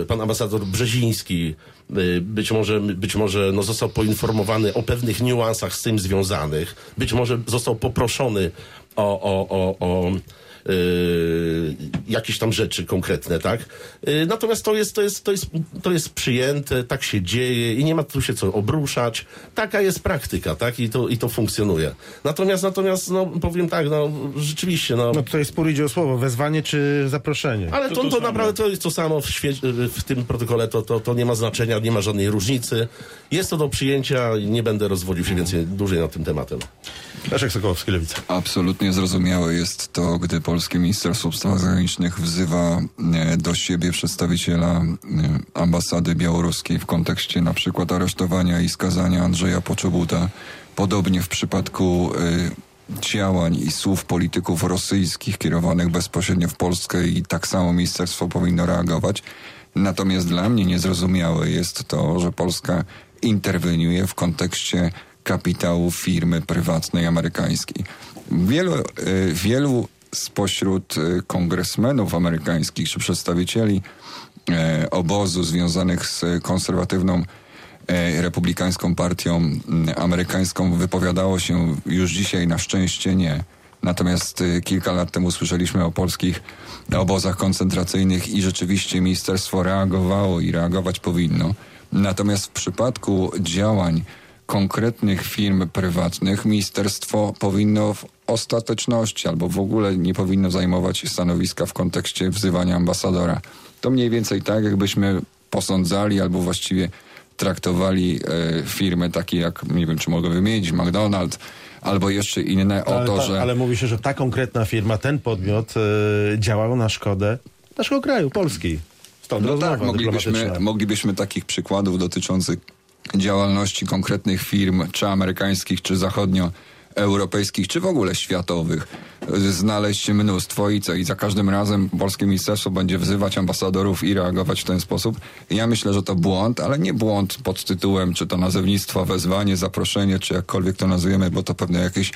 e, pan ambasador Brzeziński e, być może, być może no, został poinformowany o pewnych niuansach z tym związanych. Być może został poproszony o, o, o, o y, jakieś tam rzeczy konkretne, tak? Y, natomiast to jest, to, jest, to, jest, to jest przyjęte, tak się dzieje i nie ma tu się co obruszać. Taka jest praktyka, tak? I to, i to funkcjonuje. Natomiast, natomiast, no, powiem tak, no, rzeczywiście, no, No tutaj spór idzie o słowo, wezwanie czy zaproszenie. ale To to, to to, naprawdę to jest to samo w, świe- w tym protokole, to, to, to nie ma znaczenia, nie ma żadnej różnicy. Jest to do przyjęcia i nie będę rozwodził się więcej dłużej nad tym tematem. Leszek Sokołowski, Lewica. Absolutnie zrozumiałe jest to, gdy polskie Ministerstwo Spraw Zagranicznych wzywa e, do siebie przedstawiciela e, ambasady białoruskiej w kontekście na przykład aresztowania i skazania Andrzeja Poczobuta. Podobnie w przypadku e, działań i słów polityków rosyjskich kierowanych bezpośrednio w Polskę i tak samo ministerstwo powinno reagować. Natomiast dla mnie niezrozumiałe jest to, że Polska interweniuje w kontekście kapitału firmy prywatnej amerykańskiej. Wielu, wielu spośród e, kongresmenów amerykańskich czy przedstawicieli e, obozu związanych z konserwatywną e, republikańską partią amerykańską wypowiadało się już dzisiaj na szczęście nie. Natomiast kilka lat temu słyszeliśmy o polskich obozach koncentracyjnych i rzeczywiście ministerstwo reagowało i reagować powinno. Natomiast w przypadku działań konkretnych firm prywatnych ministerstwo powinno w ostateczności albo w ogóle nie powinno zajmować stanowiska w kontekście wzywania ambasadora. To mniej więcej tak, jakbyśmy posądzali albo właściwie traktowali e, firmy takie jak, nie wiem czy mogę wymienić, McDonald's albo jeszcze inne o ale, to, ta, że... ale mówi się, że ta konkretna firma, ten podmiot e, działał na szkodę naszego kraju, Polski. Stąd No tak, moglibyśmy, moglibyśmy takich przykładów dotyczących działalności konkretnych firm, czy amerykańskich, czy zachodnioeuropejskich, czy w ogóle światowych, znaleźć mnóstwo i co? I za każdym razem polskie ministerstwo będzie wzywać ambasadorów i reagować w ten sposób. Ja myślę, że to błąd, ale nie błąd pod tytułem, czy to nazewnictwo, wezwanie, zaproszenie, czy jakkolwiek to nazujemy, bo to pewnie jakieś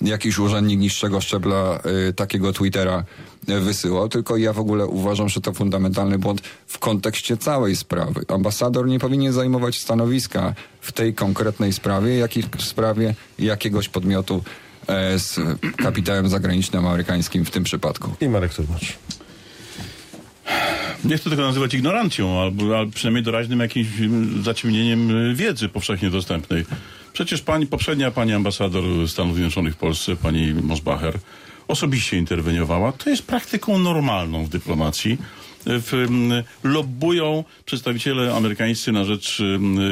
jakiś urzędnik niższego szczebla y, takiego Twittera y, wysyłał, tylko ja w ogóle uważam, że to fundamentalny błąd w kontekście całej sprawy. Ambasador nie powinien zajmować stanowiska w tej konkretnej sprawie, jak i w sprawie jakiegoś podmiotu e, z kapitałem zagranicznym amerykańskim w tym przypadku. I Marek Surmacz. Nie chcę tego nazywać ignorancją, albo, albo przynajmniej doraźnym jakimś mm, zaciemnieniem y, wiedzy powszechnie dostępnej. Przecież pani, poprzednia pani ambasador Stanów Zjednoczonych w Polsce, pani Mosbacher, osobiście interweniowała. To jest praktyką normalną w dyplomacji. W, lobbują przedstawiciele amerykańscy na rzecz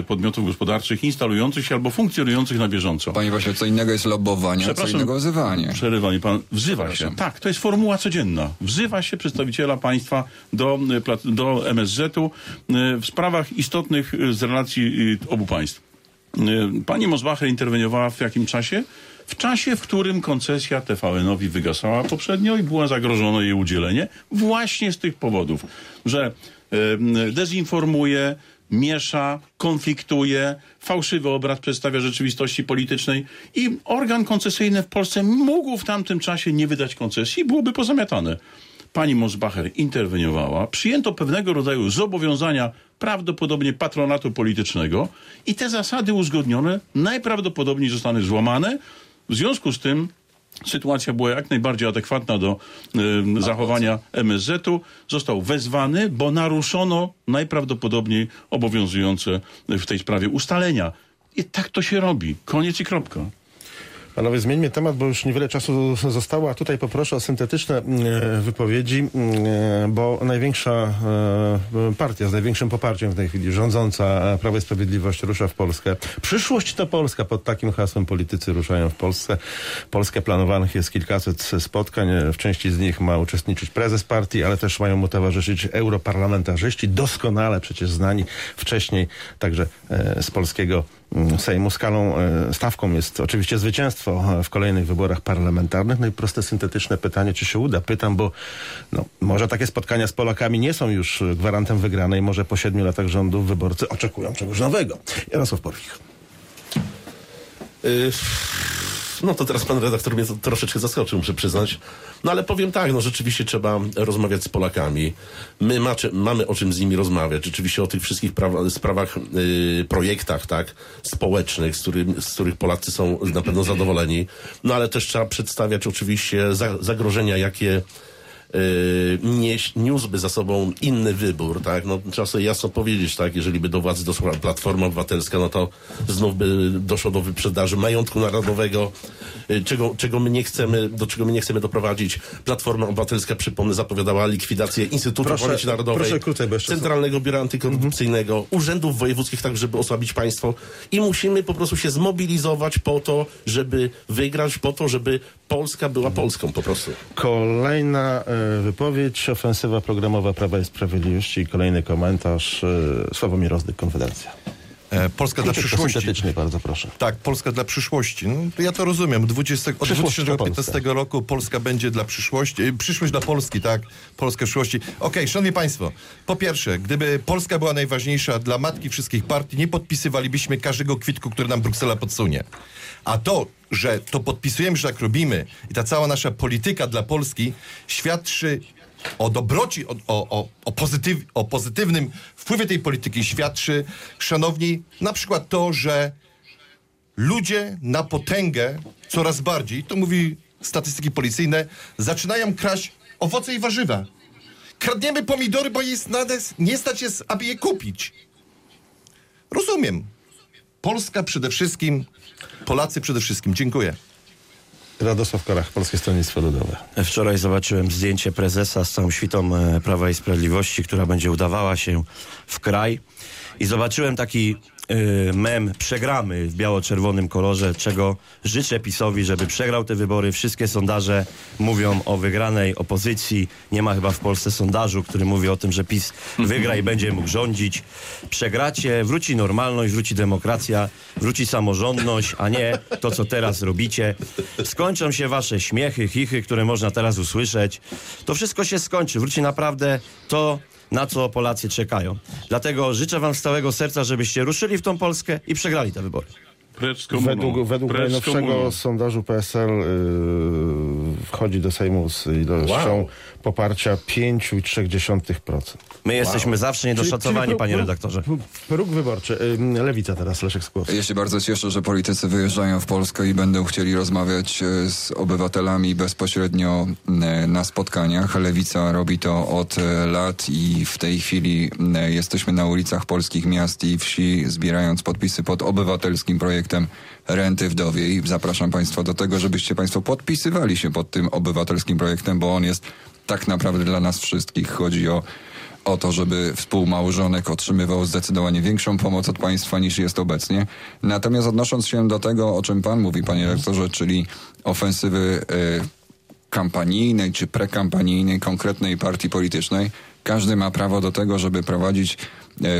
podmiotów gospodarczych instalujących się albo funkcjonujących na bieżąco. Panie właśnie, co innego jest lobowanie, a co innego wzywanie. Przerywa mi pan. Wzywa się. Tak, to jest formuła codzienna. Wzywa się przedstawiciela państwa do, plat- do MSZ-u y, w sprawach istotnych z relacji y, obu państw. Y, Pani Mosbacher interweniowała w jakim czasie? W czasie, w którym koncesja TVN-owi wygasała poprzednio i było zagrożone jej udzielenie, właśnie z tych powodów, że y, dezinformuje, miesza, konfliktuje, fałszywy obraz przedstawia rzeczywistości politycznej i organ koncesyjny w Polsce mógł w tamtym czasie nie wydać koncesji, byłoby pozamiatane. Pani Mosbacher interweniowała, przyjęto pewnego rodzaju zobowiązania prawdopodobnie patronatu politycznego i te zasady uzgodnione najprawdopodobniej zostaną złamane. W związku z tym sytuacja była jak najbardziej adekwatna do y, zachowania MSZ-u. Został wezwany, bo naruszono najprawdopodobniej obowiązujące w tej sprawie ustalenia. I tak to się robi. Koniec i kropka. Panowie, zmieńmy temat, bo już niewiele czasu zostało, a tutaj poproszę o syntetyczne e, wypowiedzi, e, bo największa e, partia z największym poparciem w tej chwili, rządząca Prawo i Sprawiedliwość rusza w Polskę. Przyszłość to Polska, pod takim hasłem politycy ruszają w Polsce. Polskę planowanych jest kilkaset spotkań, w części z nich ma uczestniczyć prezes partii, ale też mają mu towarzyszyć europarlamentarzyści, doskonale przecież znani wcześniej także z polskiego mm, Sejmu. Skalą, e, stawką jest oczywiście zwycięstwo e, w kolejnych wyborach parlamentarnych. No i proste, syntetyczne pytanie, czy się uda? Pytam, bo no, może takie spotkania z Polakami nie są już e, gwarantem wygranej. Może po siedmiu latach rządów wyborcy oczekują czegoś nowego. Jarosław Porwich. Y, No to teraz pan redaktor mnie troszeczkę zaskoczył, muszę przyznać. No ale powiem tak, no rzeczywiście trzeba rozmawiać z Polakami. My macie, mamy o czym z nimi rozmawiać. Rzeczywiście o tych wszystkich prawa, sprawach, y, projektach, tak, społecznych, z, którym, z których Polacy są na pewno zadowoleni. No ale też trzeba przedstawiać oczywiście za, zagrożenia, jakie y, nieś, niósłby za sobą inny wybór, tak? No, trzeba sobie jasno powiedzieć, tak? Jeżeli by do władzy doszła Platforma Obywatelska, no to znów by doszło do wyprzedaży majątku narodowego, y, czego, czego my nie chcemy, do czego my nie chcemy doprowadzić. Platforma Obywatelska, przypomnę, zapowiadała likwidację Instytutu Proszę- Pamięci Narodowej, proszę krócej, bo Centralnego Biura Antykorupcyjnego, urzędów wojewódzkich, tak żeby osłabić państwo i musimy po prostu się zmobilizować po to, żeby wygrać, po to, żeby Polska była Polską po prostu. Kolejna e, wypowiedź, ofensywa programowa Prawa i Sprawiedliwości i kolejny komentarz. E, Sławomir Rozdyk, Konfederacja. E, Polska dla przyszłości. bardzo proszę. Tak, Polska dla przyszłości. No, ja to rozumiem. 20, od Przyszłość dla 2015 roku Polska będzie dla przyszłości. e, Przyszłość dla Polski, tak? Polska przyszłości. Okej, szanowni państwo. Po pierwsze, gdyby Polska była najważniejsza dla matki wszystkich partii, nie podpisywalibyśmy każdego kwitku, który nam Bruksela podsunie. A to, że to podpisujemy, że tak robimy i ta cała nasza polityka dla Polski świadczy o dobroci, o, o, o, pozytyw, o pozytywnym wpływie tej polityki świadczy, szanowni, na przykład to, że ludzie na potęgę coraz bardziej, to mówi statystyki policyjne, zaczynają kraść owoce i warzywa. Kradniemy pomidory, bo jest nas, nie stać jest, aby je kupić. Rozumiem. Polska przede wszystkim, Polacy przede wszystkim. Dziękuję. Radosław Korach, Polskie Stronnictwo Ludowe. Wczoraj zobaczyłem zdjęcie prezesa z całą świtą e, Prawa i Sprawiedliwości, która będzie udawała się w kraj. I zobaczyłem taki e, mem, przegramy w biało-czerwonym kolorze, czego życzę PiSowi, żeby przegrał te wybory. Wszystkie sondaże mówią o wygranej opozycji. Nie ma chyba w Polsce sondażu, który mówi o tym, że PiS wygra i będzie mógł rządzić. Przegracie, wróci normalność, wróci demokracja, wróci samorządność, a nie to, co teraz robicie. Skończą się wasze śmiechy, chichy, które można teraz usłyszeć. To wszystko się skończy. Wróci naprawdę to, na co Polacy czekają. Dlatego życzę wam z całego serca, żebyście ruszyli w tą Polskę i przegrali te wybory. Precz z komuną. Według, według Precz najnowszego komuną. sondażu PSL yy, wchodzi do Sejmu z ilością Wow. poparcia 5,3%. My jesteśmy zawsze niedoszacowani, próg- panie próg- redaktorze. Próg wyborczy. Yy, Lewica teraz, Leszek Skłowski. Ja się bardzo cieszę, że politycy wyjeżdżają w Polskę i będą chcieli rozmawiać e, z obywatelami bezpośrednio e, na spotkaniach. Lewica robi to od e, lat i w tej chwili jesteśmy na ulicach polskich miast i wsi zbierając podpisy pod obywatelskim projektem renty wdowiej. Zapraszam Państwa do tego, żebyście Państwo podpisywali się pod tym obywatelskim projektem, bo on jest tak naprawdę dla nas wszystkich. Chodzi o o to, żeby współmałżonek otrzymywał zdecydowanie większą pomoc od państwa niż jest obecnie. Natomiast odnosząc się do tego, o czym pan mówi, panie rektorze, czyli ofensywy y, kampanijnej czy prekampanijnej konkretnej partii politycznej, każdy ma prawo do tego, żeby prowadzić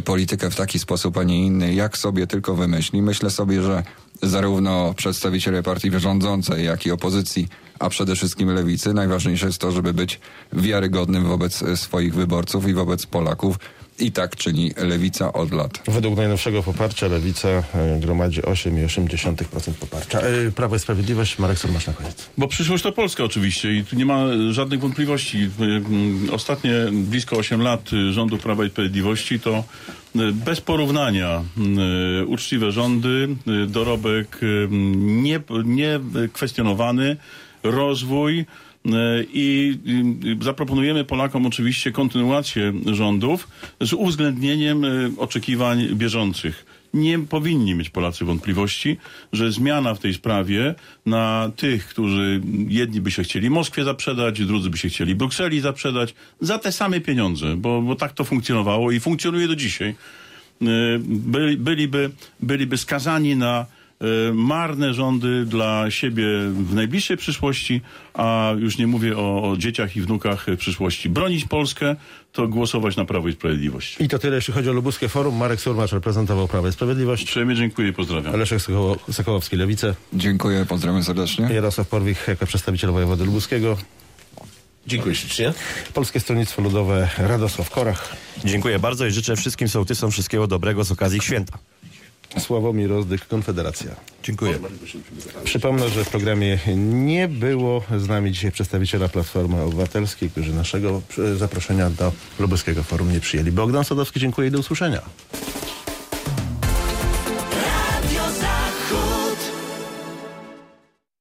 politykę w taki sposób, a nie inny, jak sobie tylko wymyśli. Myślę sobie, że zarówno przedstawiciele partii rządzącej, jak i opozycji, a przede wszystkim lewicy, najważniejsze jest to, żeby być wiarygodnym wobec e, swoich wyborców i wobec Polaków. I tak czyni lewica od lat. Według najnowszego poparcia Lewica yy, gromadzi 8,8% poparcia. Yy, Prawo i Sprawiedliwość, Marek Sormasz na koniec. Bo przyszłość to Polska oczywiście i tu nie ma żadnych wątpliwości. Mm, Ostatnie blisko 8 lat rządów Prawa i Sprawiedliwości to bez porównania uczciwe rządy, dorobek y, nie, nie kwestionowany, rozwój i y, zaproponujemy Polakom oczywiście kontynuację rządów z uwzględnieniem y, oczekiwań bieżących. Nie powinni mieć Polacy wątpliwości, że zmiana w tej sprawie na tych, którzy jedni by się chcieli Moskwie zaprzedać, drudzy by się chcieli Brukseli zaprzedać, za te same pieniądze, bo, bo tak to funkcjonowało i funkcjonuje do dzisiaj, y, byli, byliby, byliby skazani na marne rządy dla siebie w najbliższej przyszłości, a już nie mówię o, o dzieciach i wnukach w przyszłości. Bronić Polskę to głosować na Prawo i Sprawiedliwość. I to tyle, jeśli chodzi o Lubuskie Forum. Marek Surmacz reprezentował Prawo i Sprawiedliwość. Uprzejmie dziękuję i pozdrawiam. Leszek Sokoło- Sokołowski, Lewicę. Dziękuję, pozdrawiam serdecznie. Jarosław Porwich jako przedstawiciel wojewody lubuskiego. Dziękuję ślicznie. Polskie Stronnictwo Ludowe Radosław Korach. Dziękuję bardzo i życzę wszystkim sołtysom wszystkiego dobrego z okazji święta. Sławomir Rozdyk, Konfederacja. Dziękuję. Przypomnę, że w programie nie było z nami dzisiaj przedstawiciela Platformy Obywatelskiej, którzy naszego e, zaproszenia do Lubuskiego Forum nie przyjęli. Bogdan Sadowski, dziękuję i do usłyszenia.